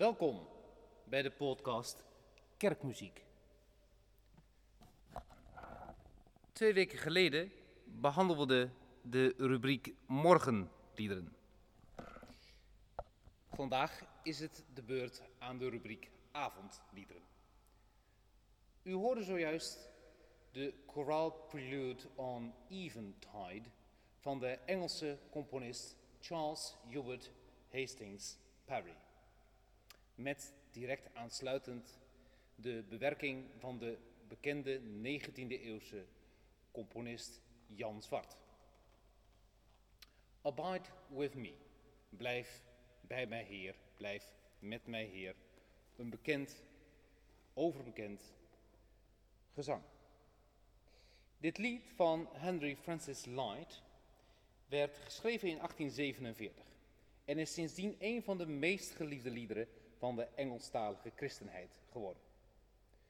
Welkom bij de podcast Kerkmuziek. Twee weken geleden behandelden we de rubriek Morgenliederen. Vandaag is het de beurt aan de rubriek Avondliederen. U hoorde zojuist de Chorale Prelude on Eventide van de Engelse componist Charles Hubert Hastings Parry. Met direct aansluitend de bewerking van de bekende 19e-eeuwse componist Jan Zwart. Abide with me. Blijf bij mij, Heer. Blijf met mij, Heer. Een bekend, overbekend gezang. Dit lied van Henry Francis Lyte werd geschreven in 1847 en is sindsdien een van de meest geliefde liederen van de Engelstalige christenheid geworden.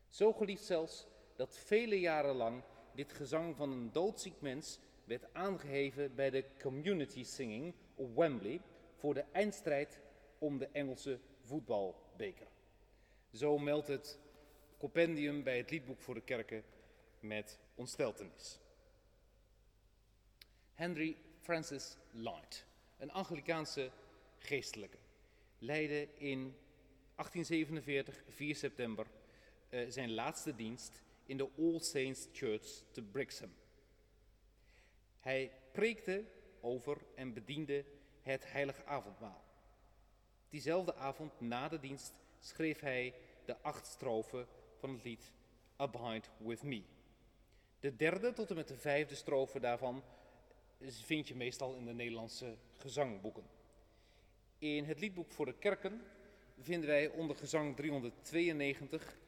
Zo geliefd zelfs dat vele jaren lang dit gezang van een doodziek mens werd aangeheven bij de community singing op Wembley voor de eindstrijd om de Engelse voetbalbeker. Zo meldt het compendium bij het liedboek voor de kerken met ontsteltenis. Henry Francis Light, een Anglikaanse geestelijke, leidde in 1847, 4 september, uh, zijn laatste dienst in de All Saints Church te Brixham. Hij preekte over en bediende het heilige avondmaal. Diezelfde avond na de dienst schreef hij de acht strofen van het lied Abide with Me. De derde tot en met de vijfde strofe daarvan vind je meestal in de Nederlandse gezangboeken. In het liedboek voor de kerken vinden wij onder gezang 392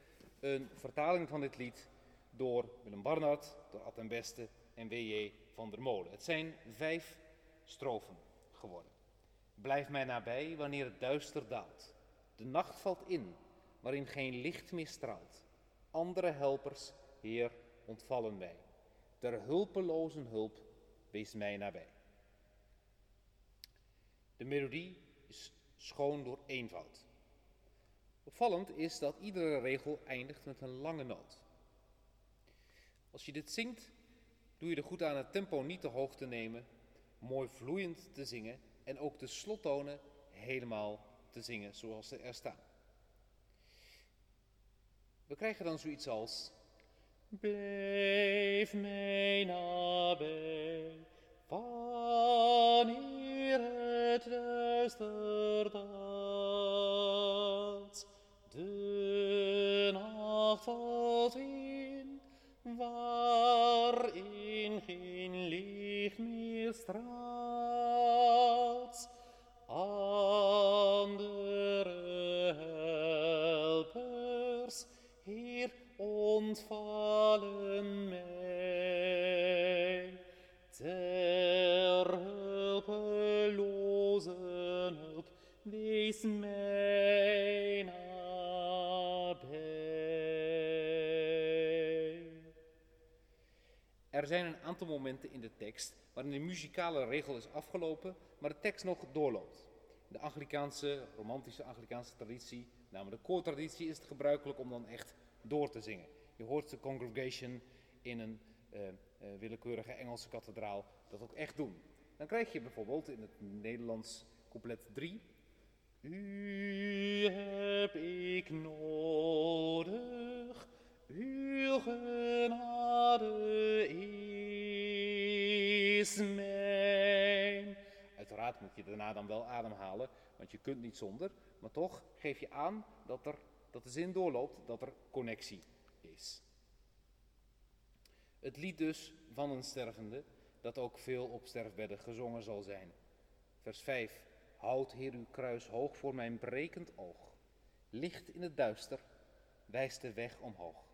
een vertaling van dit lied door Willem Barnard, door Ad en Beste en W.J. van der Molen. Het zijn vijf strofen geworden. Blijf mij nabij wanneer het duister daalt. De nacht valt in, waarin geen licht meer straalt. Andere helpers, Heer, ontvallen wij. Ter hulpelozen hulp, wees mij nabij. De melodie is schoon door eenvoud. Opvallend is dat iedere regel eindigt met een lange noot. Als je dit zingt, doe je er goed aan het tempo niet te hoog te nemen, mooi vloeiend te zingen en ook de slottonen helemaal te zingen zoals ze er staan. We krijgen dan zoiets als Blijf mij nabij, wanneer het duister valt in, waarin geen licht meer straalt. Andere helpers, Heer, ontvallen mij. Ter hulpelozen hulp, wees mij Er zijn een aantal momenten in de tekst waarin de muzikale regel is afgelopen, maar de tekst nog doorloopt. In de Anglikaanse, romantische Anglikaanse traditie, namelijk de koortraditie, is het gebruikelijk om dan echt door te zingen. Je hoort de congregation in een uh, uh, willekeurige Engelse kathedraal dat ook echt doen. Dan krijg je bijvoorbeeld in het Nederlands couplet 3. U heb ik nodig, uw genade Uiteraard moet je daarna dan wel ademhalen, want je kunt niet zonder. Maar toch geef je aan dat, er, dat de zin doorloopt, dat er connectie is. Het lied dus van een stervende, dat ook veel op sterfbedden gezongen zal zijn. Vers 5. Houd, Heer, uw kruis hoog voor mijn brekend oog. Licht in het duister wijst de weg omhoog.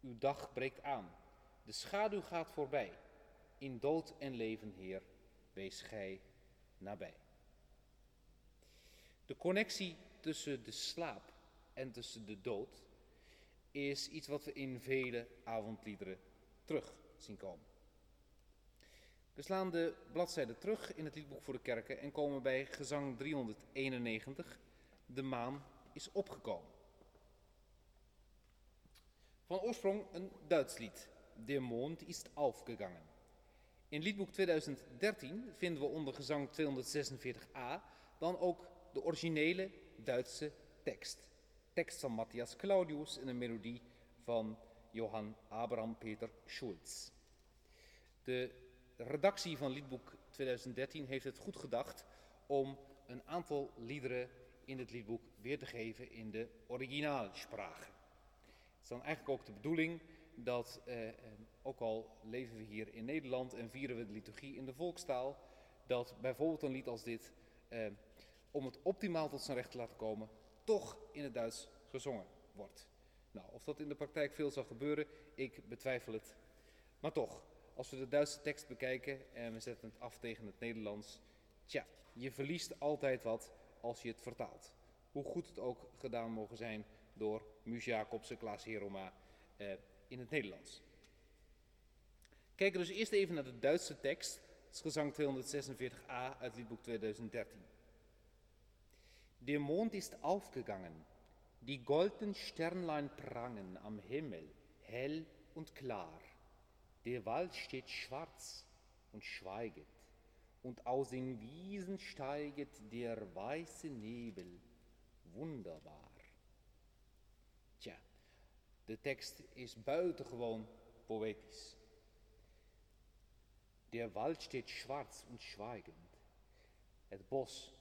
Uw dag breekt aan, de schaduw gaat voorbij. In dood en leven, Heer, wees gij nabij. De connectie tussen de slaap en tussen de dood is iets wat we in vele avondliederen terug zien komen. We slaan de bladzijde terug in het liedboek voor de kerken en komen bij gezang 391, de maan is opgekomen. Van oorsprong een Duits lied. De mond is aufgegangen. In liedboek 2013 vinden we onder gezang 246a dan ook de originele Duitse tekst. Tekst van Matthias Claudius en een melodie van Johann Abraham Peter Schulz. De redactie van liedboek 2013 heeft het goed gedacht om een aantal liederen in het liedboek weer te geven in de originaalspraak. Het is dan eigenlijk ook de bedoeling dat, eh, eh, ook al leven we hier in Nederland en vieren we de liturgie in de volkstaal, dat bijvoorbeeld een lied als dit, eh, om het optimaal tot zijn recht te laten komen, toch in het Duits gezongen wordt. Nou, of dat in de praktijk veel zal gebeuren, ik betwijfel het. Maar toch, als we de Duitse tekst bekijken en we zetten het af tegen het Nederlands, tja, je verliest altijd wat als je het vertaalt. Hoe goed het ook gedaan mogen zijn door Muus Jacobsen, Klaas Heroma eh, in het Nederlands. Kijken dus eerst even naar de Duitse tekst. Het is gezang 246a uit liedboek 2013. Der Mond ist aufgegangen, die goldenen Sternlein prangen am Himmel, hell und klar. Der Wald steht schwarz und schweiget, und aus den Wiesen steiget der weiße Nebel, wunderbar. Tja, de tekst is buitengewoon poëtisch. Der Wald steht schwarz und schweigend. Het bos,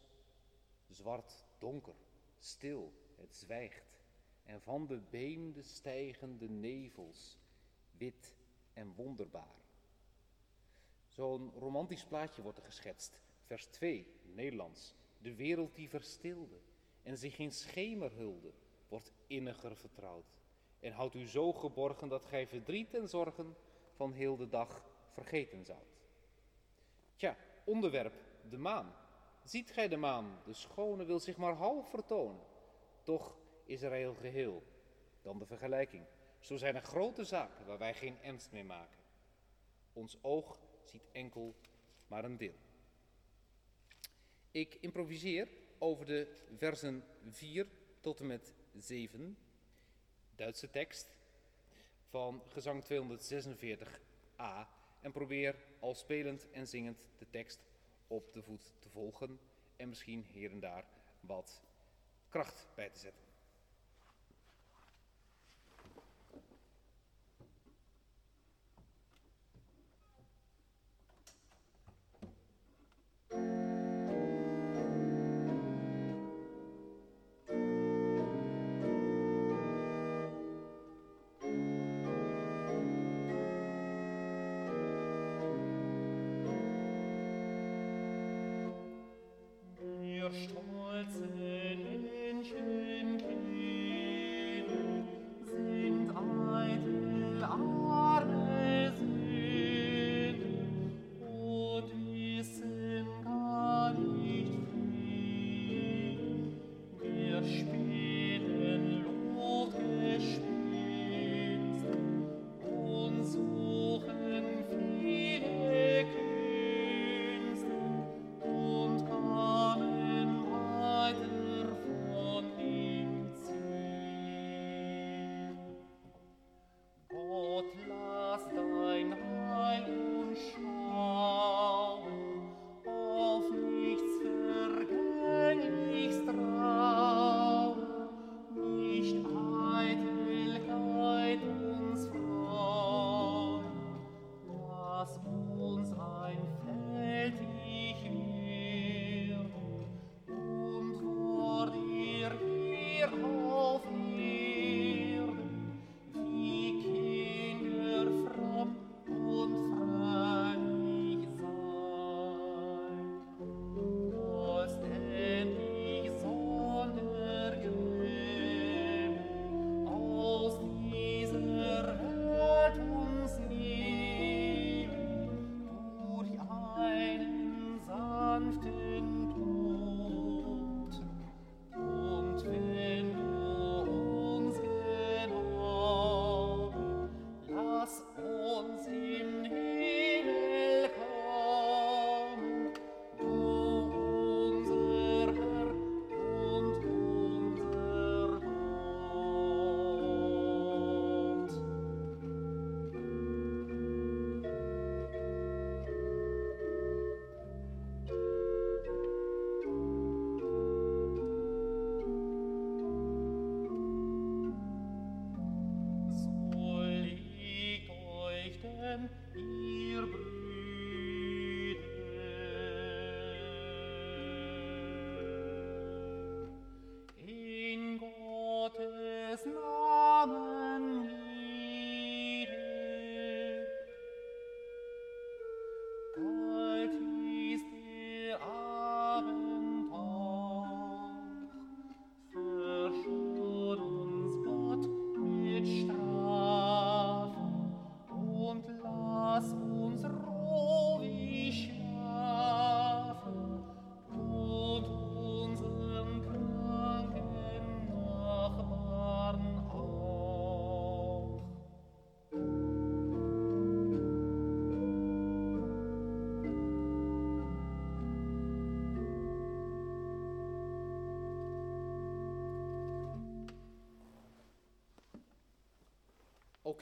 zwart, donker, stil, het zwijgt. En van de beemden stijgen de nevels, wit en wonderbaar. Zo'n romantisch plaatje wordt er geschetst. Vers 2, Nederlands. De wereld die verstilde en zich in schemer hulde, wordt inniger vertrouwd. En houdt u zo geborgen dat gij verdriet en zorgen van heel de dag vergeten zoudt. Tja, onderwerp, de maan. Ziet gij de maan, de schone wil zich maar half vertonen. Toch is er heel geheel. Dan de vergelijking. Zo zijn er grote zaken waar wij geen ernst mee maken. Ons oog ziet enkel maar een deel. Ik improviseer over de versen 4 tot en met 7, Duitse tekst, van gezang 246a en probeer al spelend en zingend de tekst op de voet te volgen en misschien hier en daar wat kracht bij te zetten.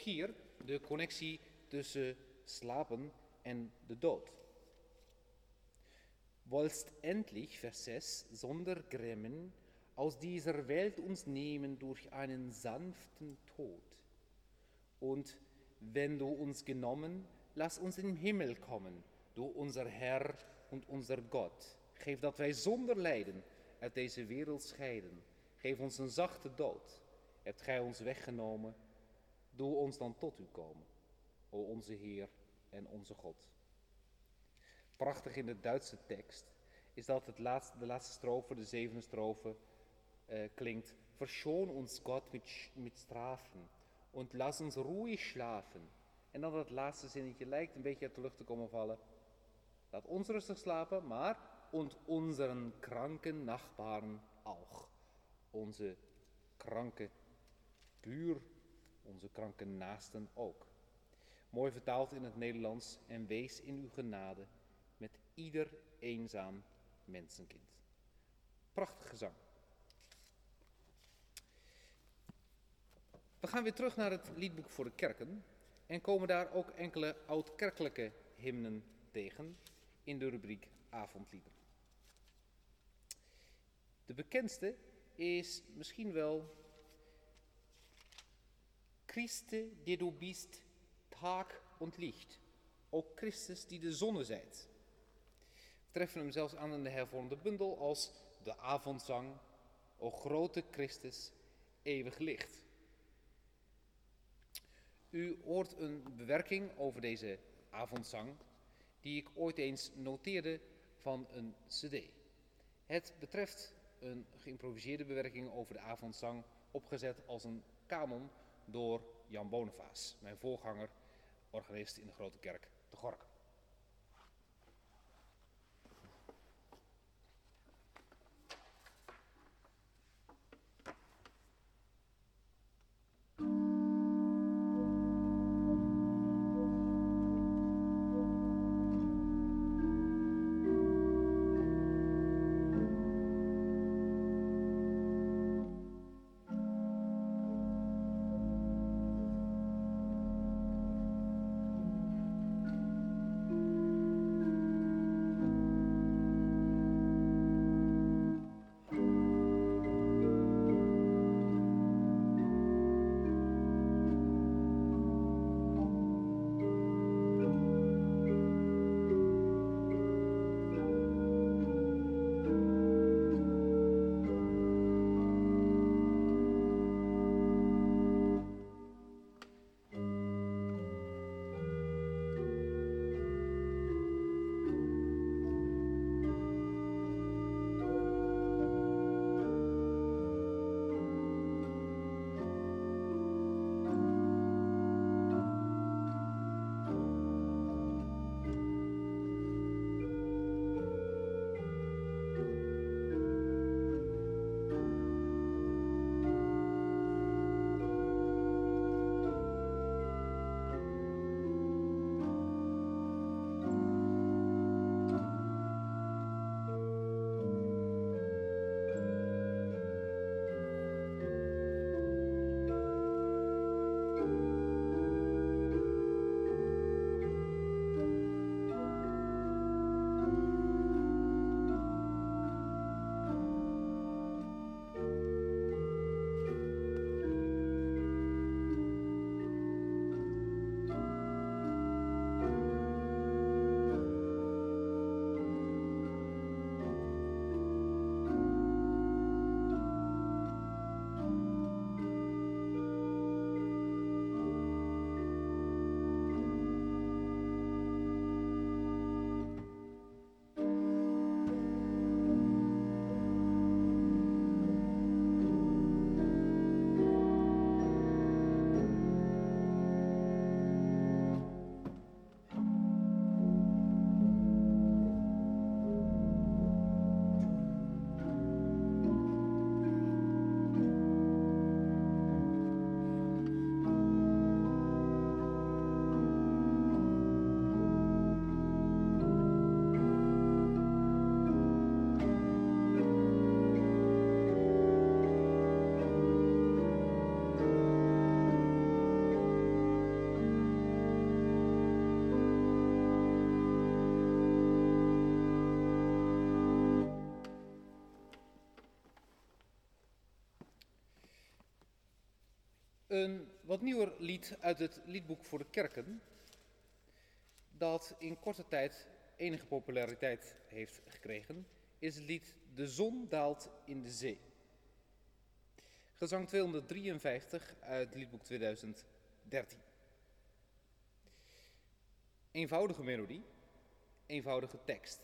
Hier de connectie tussen slapen en de dood. Wollst endlich, Vers 6, Sondergrimmen aus dieser Welt uns nehmen durch einen sanften Tod. Und wenn du uns genommen, lass uns in den Himmel kommen, du unser Herr und unser Gott. Geef dat wij zonder lijden uit deze wereld scheiden. Geef ons een zachte dood. Hebt gij ons weggenomen, doe ons dan tot u komen, o onze Heer en onze God. Prachtig in de Duitse tekst is dat het laatste, de laatste strofe, de zevende strofe, äh, klinkt. Verschoon ons Gott mit, mit Strafen und lass uns ruhig schlafen. En dan dat laatste zinnetje lijkt een beetje uit de lucht te komen vallen. Laat ons rustig slapen, maar und unseren kranken Nachbarn auch. Onze kranke buur, onze kranke naasten ook. Mooi vertaald in het Nederlands. En wees in uw genade met ieder eenzaam mensenkind. Prachtig gezang. We gaan weer terug naar het liedboek voor de kerken en komen daar ook enkele oud-kerkelijke hymnen tegen in de rubriek avondliederen. De bekendste is misschien wel Christe, die du bist, Tag und Licht. Ook Christus die de zonne zijt. We treffen hem zelfs aan in de hervormde bundel als de avondzang, o grote Christus, eeuwig licht. U hoort een bewerking over deze avondzang die ik ooit eens noteerde van een cd. Het betreft een geïmproviseerde bewerking over de avondzang, opgezet als een kanon door Jan Bonifaas, mijn voorganger, organist in de Grote Kerk te Gork. Een wat nieuwer lied uit het liedboek voor de kerken, dat in korte tijd enige populariteit heeft gekregen, is het lied De zon daalt in de zee. Gezang 253 uit liedboek 2013. Eenvoudige melodie, eenvoudige tekst.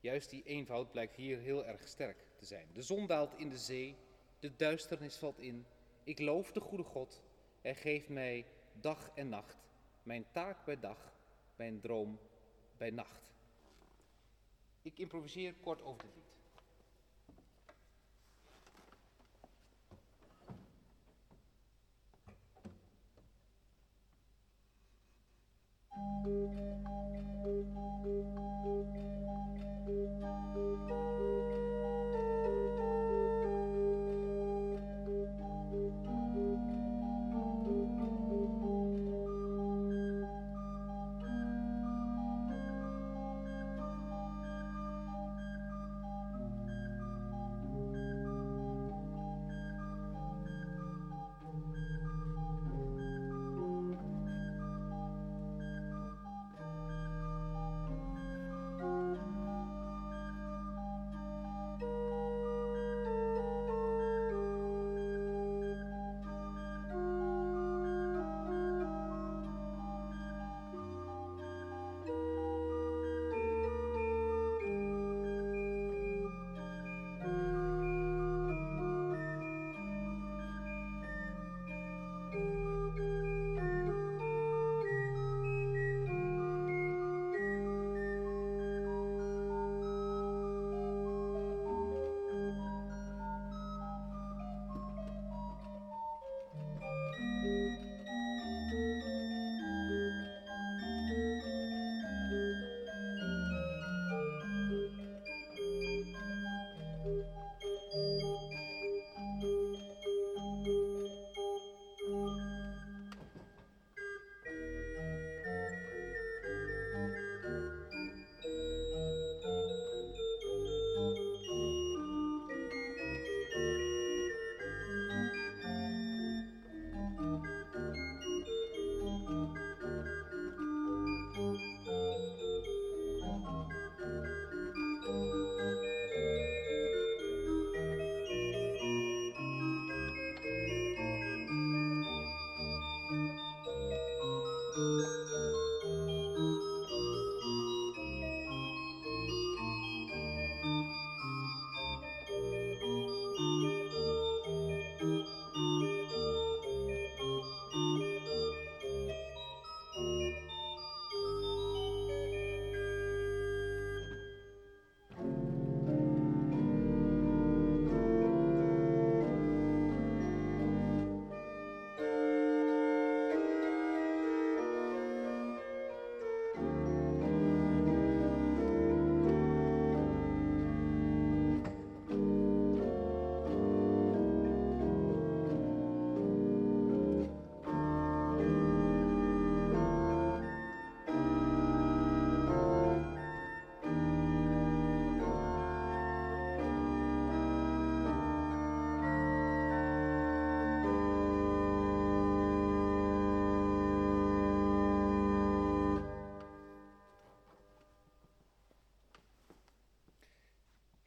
Juist die eenvoud blijkt hier heel erg sterk te zijn. De zon daalt in de zee, de duisternis valt in. Ik loof de goede God. Hij geeft mij dag en nacht, mijn taak bij dag, mijn droom bij nacht. Ik improviseer kort over dit lied.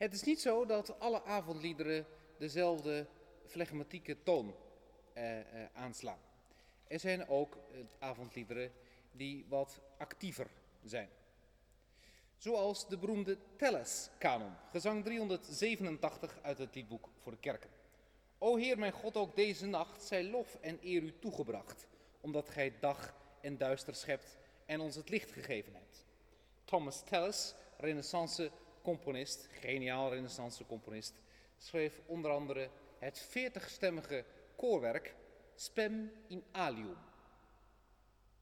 Het is niet zo dat alle avondliederen dezelfde flegmatieke toon eh, eh, aanslaan. Er zijn ook eh, avondliederen die wat actiever zijn. Zoals de beroemde Tellus-kanon, gezang 387 uit het liedboek voor de kerken. O Heer mijn God, ook deze nacht zij lof en eer u toegebracht, omdat gij dag en duister schept en ons het licht gegeven hebt. Thomas Tellus, renaissance componist, geniaal renaissance componist, schreef onder andere het veertigstemmige koorwerk Spem in Alium.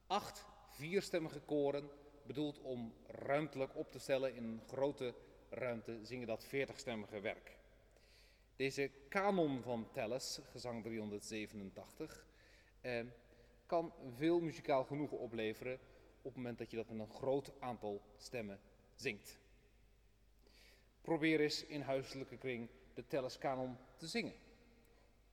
Acht vierstemmige koren, bedoeld om ruimtelijk op te stellen in een grote ruimte, zingen dat veertigstemmige werk. Deze kanon van Tellus, gezang 387, eh, kan veel muzikaal genoegen opleveren op het moment dat je dat met een groot aantal stemmen zingt. Probeer eens in huiselijke kring de Telleskanon te zingen.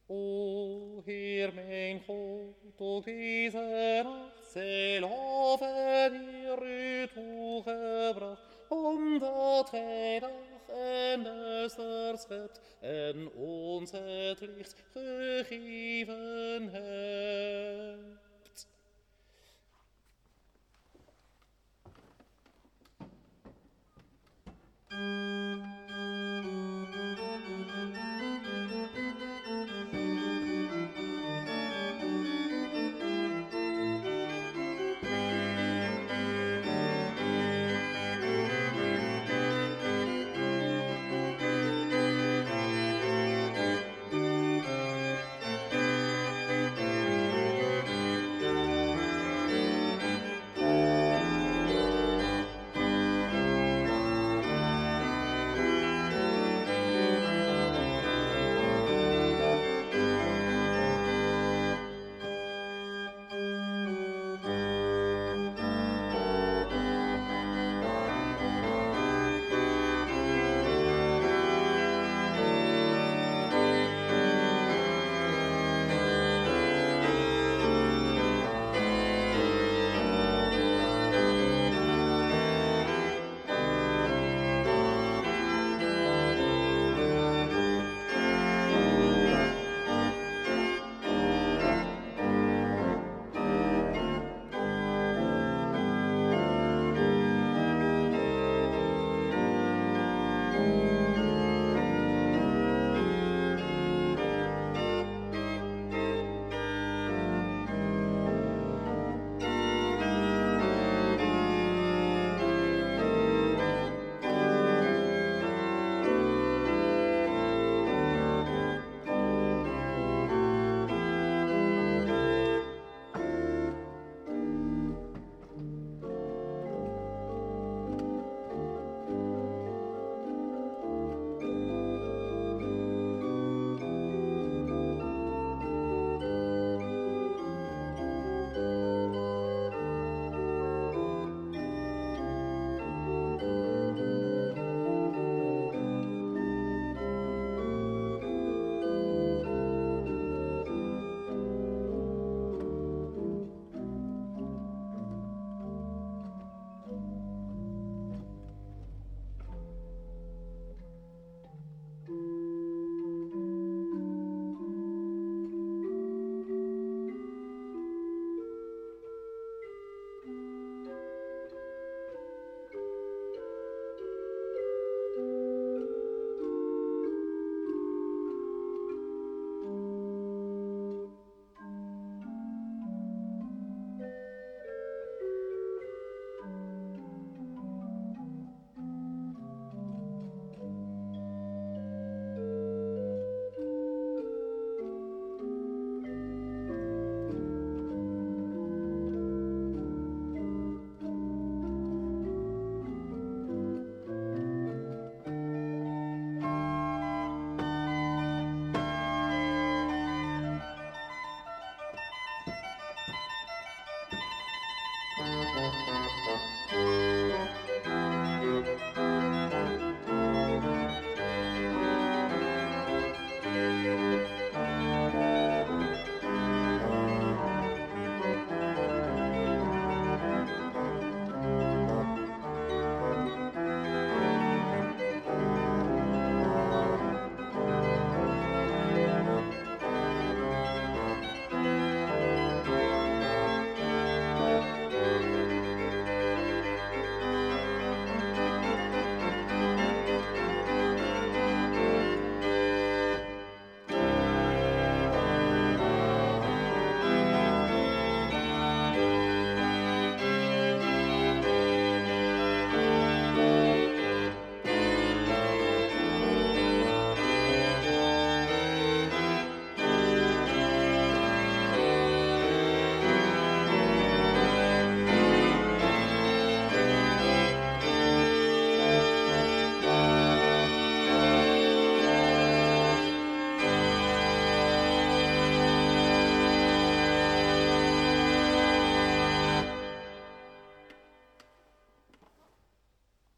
O Heer mijn God ook deze nacht zijn lof en eer u toegebracht, omdat gij dag en duister schept en ons het licht gegeven hebt.